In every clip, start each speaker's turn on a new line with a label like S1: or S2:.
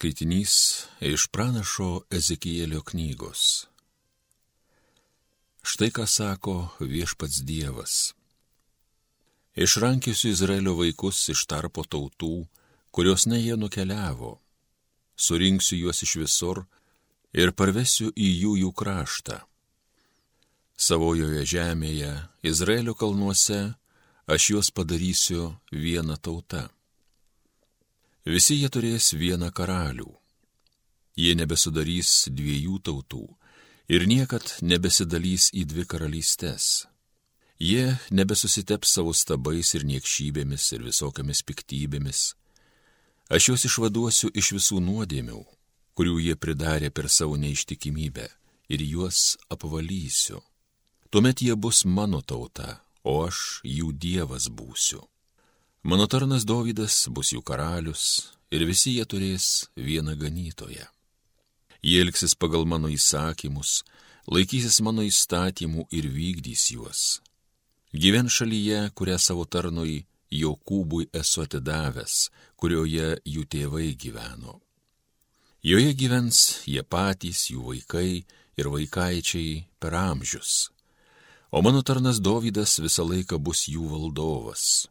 S1: Skaitinys iš pranašo Ezekijėlio knygos. Štai ką sako viešpats Dievas. Išrankiusiu Izraelio vaikus iš tarpo tautų, kurios ne jie nukeliavo, surinksiu juos iš visur ir parvesiu į jų jų kraštą. Savojoje žemėje, Izraelio kalnuose, aš juos padarysiu vieną tautą Visi jie turės vieną karalių. Jie nebesudarys dviejų tautų ir niekad nebesidalys į dvi karalystės. Jie nebesusiteps savo stabais ir niekšybėmis ir visokiamis piktybėmis. Aš juos išvaduosiu iš visų nuodėmių, kurių jie pridarė per savo neištikimybę, ir juos apvalysiu. Tuomet jie bus mano tauta, o aš jų dievas būsiu. Mano tarnas Dovydas bus jų karalius ir visi jie turės vieną ganytoją. Jie elgsis pagal mano įsakymus, laikysis mano įstatymų ir vykdys juos. Gyven šalyje, kurią savo tarnui Jokūbui esu atidavęs, kurioje jų tėvai gyveno. Joje gyvens jie patys, jų vaikai ir vaikaičiai per amžius. O mano tarnas Dovydas visą laiką bus jų valdovas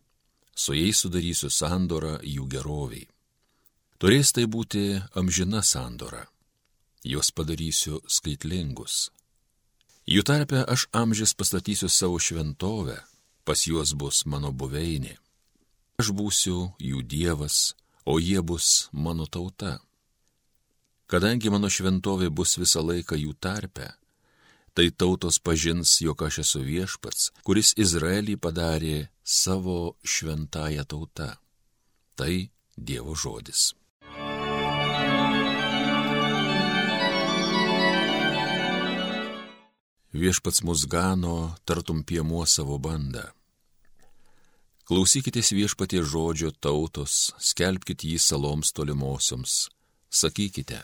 S1: su jais sudarysiu sandorą jų geroviai. Turės tai būti amžina sandora. Juos padarysiu skaitlingus. Jų tarpe aš amžis pastatysiu savo šventovę, pas juos bus mano buveinė. Aš būsiu jų dievas, o jie bus mano tauta. Kadangi mano šventovė bus visą laiką jų tarpe, tai tautos pažins, jog aš esu viešpats, kuris Izraelį padarė savo šventąją tautą. Tai Dievo žodis. Viešpats mus gano, tartum piemuo savo bandą. Klausykitės viešpatie žodžio tautos, skelbkite jį saloms tolimosioms. Sakykite,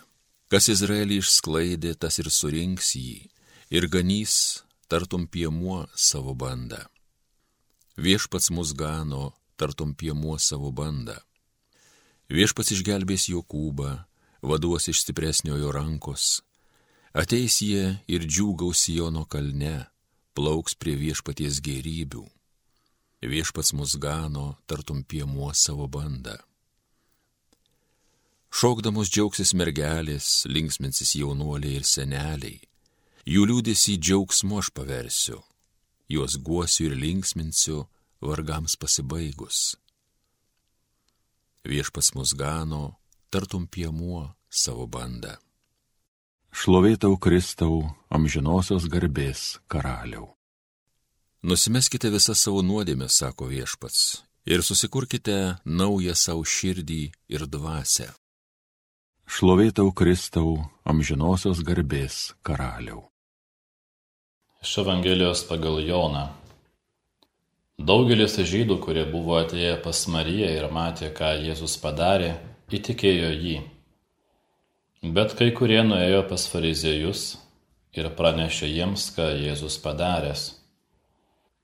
S1: kas Izraelį išsklaidė, tas ir surinks jį, ir ganys, tartum piemuo savo bandą. Viešpats mus gano, tartum piemuo savo bandą. Viešpats išgelbės Jokūbą, vaduos iš stipresniojo rankos. Ateis jie ir džiūgaus Jono kalne, plauks prie viešpaties gerybių. Viešpats mus gano, tartum piemuo savo bandą. Šokdamos džiaugsis mergelės, linksminsis jaunuoliai ir seneliai Jų liūdėsi džiaugsmu aš paversiu, juos guosiu ir linksminsiu vargams pasibaigus. Viešpas mus gano, tartum piemuo savo bandą. Šlovėtau Kristau, amžinosios garbės karaliau. Nusimeskite visą savo nuodėmę, sako viešpats, ir susikurkite naują savo širdį ir dvasę. Šlovėtau Kristau, amžinosios garbės karaliau.
S2: Iš Evangelijos pagal Joną. Daugelis žydų, kurie buvo atėję pas Mariją ir matė, ką Jėzus padarė, įtikėjo jį. Bet kai kurie nuėjo pas fariziejus ir pranešė jiems, ką Jėzus padaręs.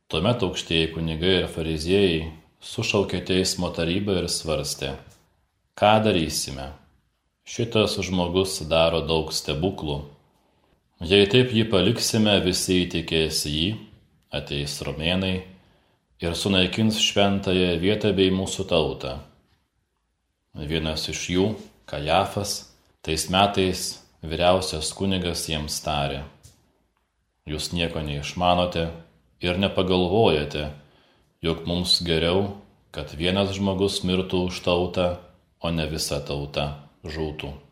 S2: Tuomet aukštieji kunigai ir fariziejai sušaukė teismo tarybą ir svarstė, ką darysime. Šitas žmogus daro daug stebuklų Jei taip jį paliksime, visi įtikės jį, ateis romėnai ir sunaikins šventąją vietą bei mūsų tautą. Vienas iš jų, Kajafas, tais metais vyriausias kunigas jiems tarė. Jūs nieko neišmanote ir nepagalvojate, jog mums geriau, kad vienas žmogus mirtų už tautą, o ne visa tauta žūtų.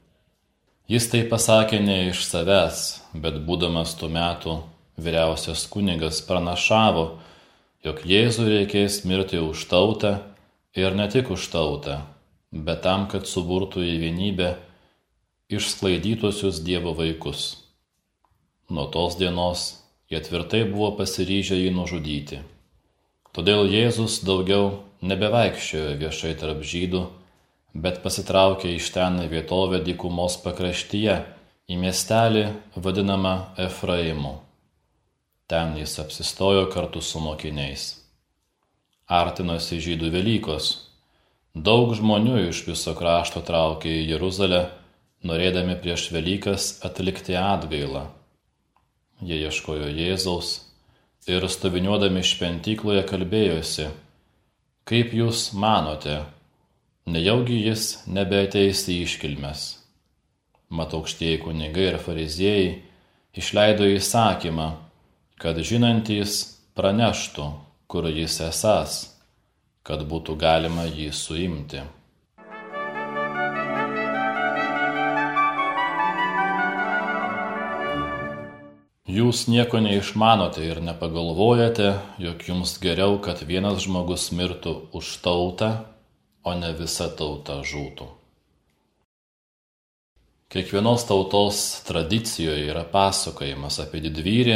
S2: Jis tai pasakė ne iš savęs, bet būdamas tų metų vyriausias kunigas pranašavo, jog Jėzui reikės mirti už tautą ir ne tik už tautą, bet tam, kad suburtų į vienybę išsklaidytusius Dievo vaikus. Nuo tos dienos jie tvirtai buvo pasiryžę jį nužudyti. Todėl Jėzus daugiau nebevaikščiojo viešai tarp žydų, bet pasitraukė iš ten vietovę dykumos pakraštyje, į miestelį vadinamą Efraimu. Ten jis apsistojo kartu su mokiniais. Artinosi žydų Velykos. Daug žmonių iš viso krašto traukė į Jeruzalę norėdami prieš Velykas atlikti atgailą. Jie ieškojo Jėzaus ir stoviniuodami šventykloje kalbėjosi, kaip jūs manote, nejaugi jis nebeateis į iškilmes. Mat aukštieji kunigai ir fariziejai išleido įsakymą, kad žinantys praneštų, kur jis esas, kad būtų galima jį suimti. Jūs nieko neišmanote ir nepagalvojate, jog jums geriau, kad vienas žmogus mirtų už tautą, o ne visa tauta žūtų. Kiekvienos tautos tradicijoje yra pasakojimas apie didvyrį,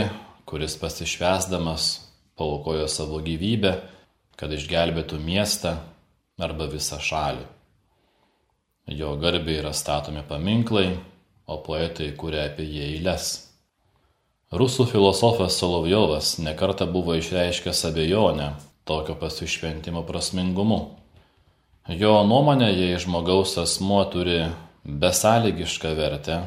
S2: kuris pasišvesdamas paukojo savo gyvybę, kad išgelbėtų miestą arba visą šalį. Jo garbė yra statomi paminklai, o poetai kuria apie jį eiles. Rusų filosofas Solovjovas nekarta buvo išreiškęs abejonę tokio pasišventimo prasmingumu. Jo nuomonė, jei žmogaus asmuo turi besąlygišką vertę,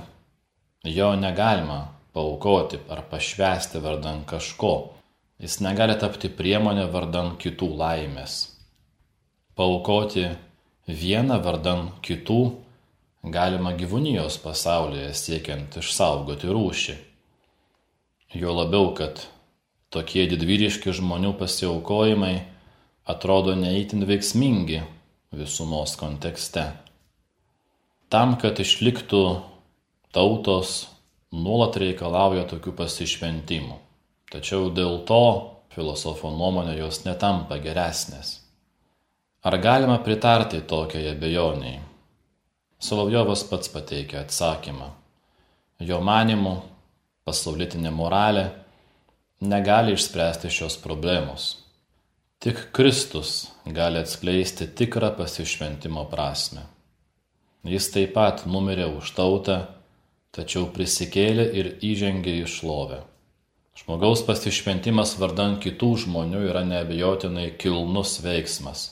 S2: jo negalima paukoti ar pašvesti vardan kažko, jis negali tapti priemonė vardan kitų laimės. Paukoti vieną vardan kitų galima gyvūnijos pasaulyje siekiant išsaugoti rūšį. Jo labiau, kad tokie didvyriški žmonių pasiaukojimai atrodo neįtin veiksmingi visumos kontekste. Tam, kad išliktų tautos, nuolat reikalauja tokių pasišventimų. Tačiau dėl to filosofo nuomonė jos netampa geresnės. Ar galima pritarti tokiai abejoniai? Solovjovas pats pateikia atsakymą. Jo manimu, pasaulietinė moralė negali išspręsti šios problemos. Tik Kristus gali atskleisti tikrą pasišventimo prasme. Jis taip pat numirė už tautą, tačiau prisikėlė ir įžengė į šlovę. Žmogaus pasišventimas vardan kitų žmonių yra neabejotinai kilnus veiksmas.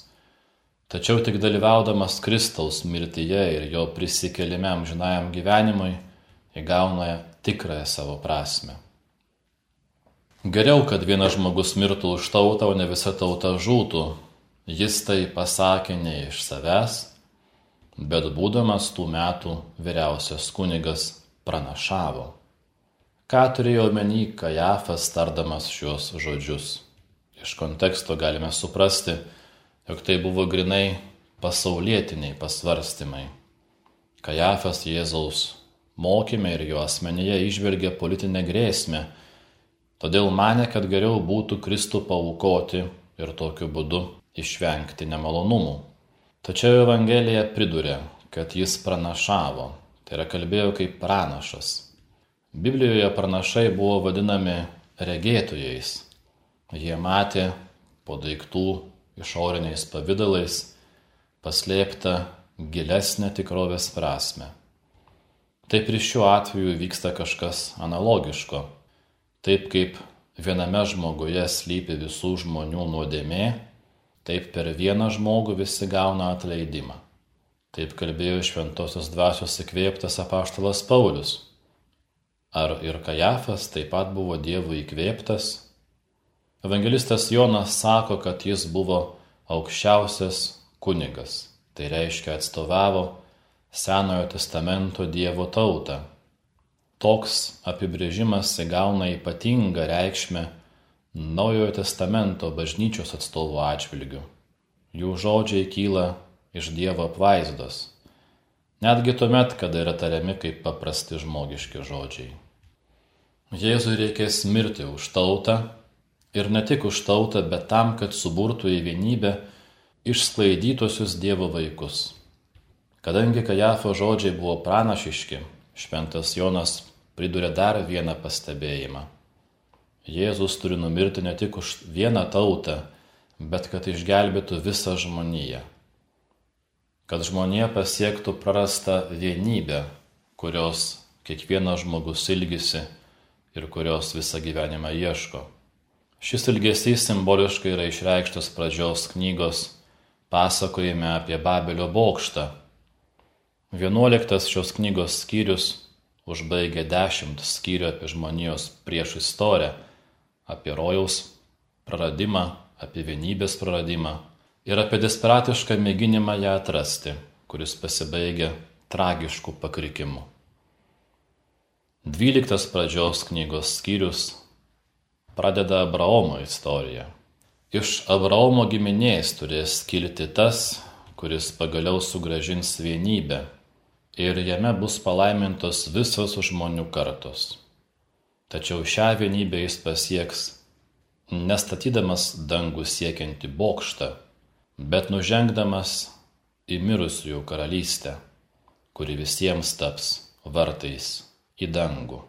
S2: Tačiau tik dalyvaudamas Kristaus mirtyje ir jo prisikelime amžinajam gyvenimui įgauna tikrąją savo prasme. Geriau, kad vienas žmogus mirtų už tautą, o ne visa tauta žūtų. Jis tai pasakė ne iš savęs, bet būdamas tų metų vyriausias kunigas pranašavo. Ką turėjo omeny Kajafas tardamas šios žodžius? Iš konteksto galime suprasti, jog tai buvo grinai pasaulietiniai pasvarstymai. Kajafas Jėzaus mokyme ir jo asmenyje išvelgė politinę grėsmę, todėl mane, kad geriau būtų Kristų paukoti ir tokiu būdu išvengti nemalonumų. Tačiau Evangelija priduria, kad jis pranašavo, tai yra kalbėjo kaip pranašas. Biblijoje pranašai buvo vadinami regėtojais. Jie matė po daiktų išoriniais pavydalais paslėptą gilesnę tikrovės prasme. Taip ir šiuo atveju vyksta kažkas analogiško. Taip kaip viename žmoguje slypi visų žmonių nuodėmė, taip per vieną žmogų visi gauna atleidimą. Taip kalbėjo šventosios dvasios įkvėptas apaštalas Paulius. Ar ir Kajafas taip pat buvo Dievo įkvėptas? Evangelistas Jonas sako, kad jis buvo aukščiausias kunigas. Tai reiškia atstovavo Senojo testamento Dievo tautą. Toks apibrėžimas įgauna ypatingą reikšmę Naujojo testamento bažnyčios atstovų atžvilgių. Jų žodžiai kyla iš Dievo apvaizdos. Netgi tuomet, kada yra tariami kaip paprasti žmogiški žodžiai. Jėzui reikės mirti už tautą ir ne tik už tautą, bet tam, kad suburtų į vienybę išsklaidytosius Dievo vaikus. Kadangi Kajafo žodžiai buvo pranašiški, šventas Jonas priduria dar vieną pastebėjimą. Jėzus turi numirti ne tik už vieną tautą, bet kad išgelbėtų visą žmoniją. Kad žmonija pasiektų prarastą vienybę, kurios kiekvienas žmogus ilgisi ir kurios visą gyvenimą ieško. Šis ilgesys simboliškai yra išreikštas pradžios knygos pasakojime apie Babelio bokštą Vienuoliktas šios knygos skyrius užbaigia dešimt skyrių apie žmonijos prieš istoriją, apie rojaus praradimą, apie vienybės praradimą ir apie desperatišką mėginimą ją atrasti, kuris pasibaigia tragišku pakrikimu. Dvyliktas pradžios knygos skyrius pradeda Abraomo istoriją. Iš Abraomo giminės turės kilti tas, kuris pagaliau sugražins vienybę ir jame bus palaimintos visos žmonių kartos. Tačiau šią vienybę jis pasieks nestatydamas dangų siekiantį bokštą, bet nužengdamas į mirusiųjų karalystę, kuri visiems taps vartais į dangų.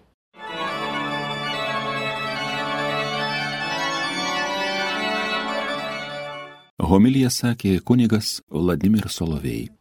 S1: Homilija sakė kunigas Vladimir Solovėjai.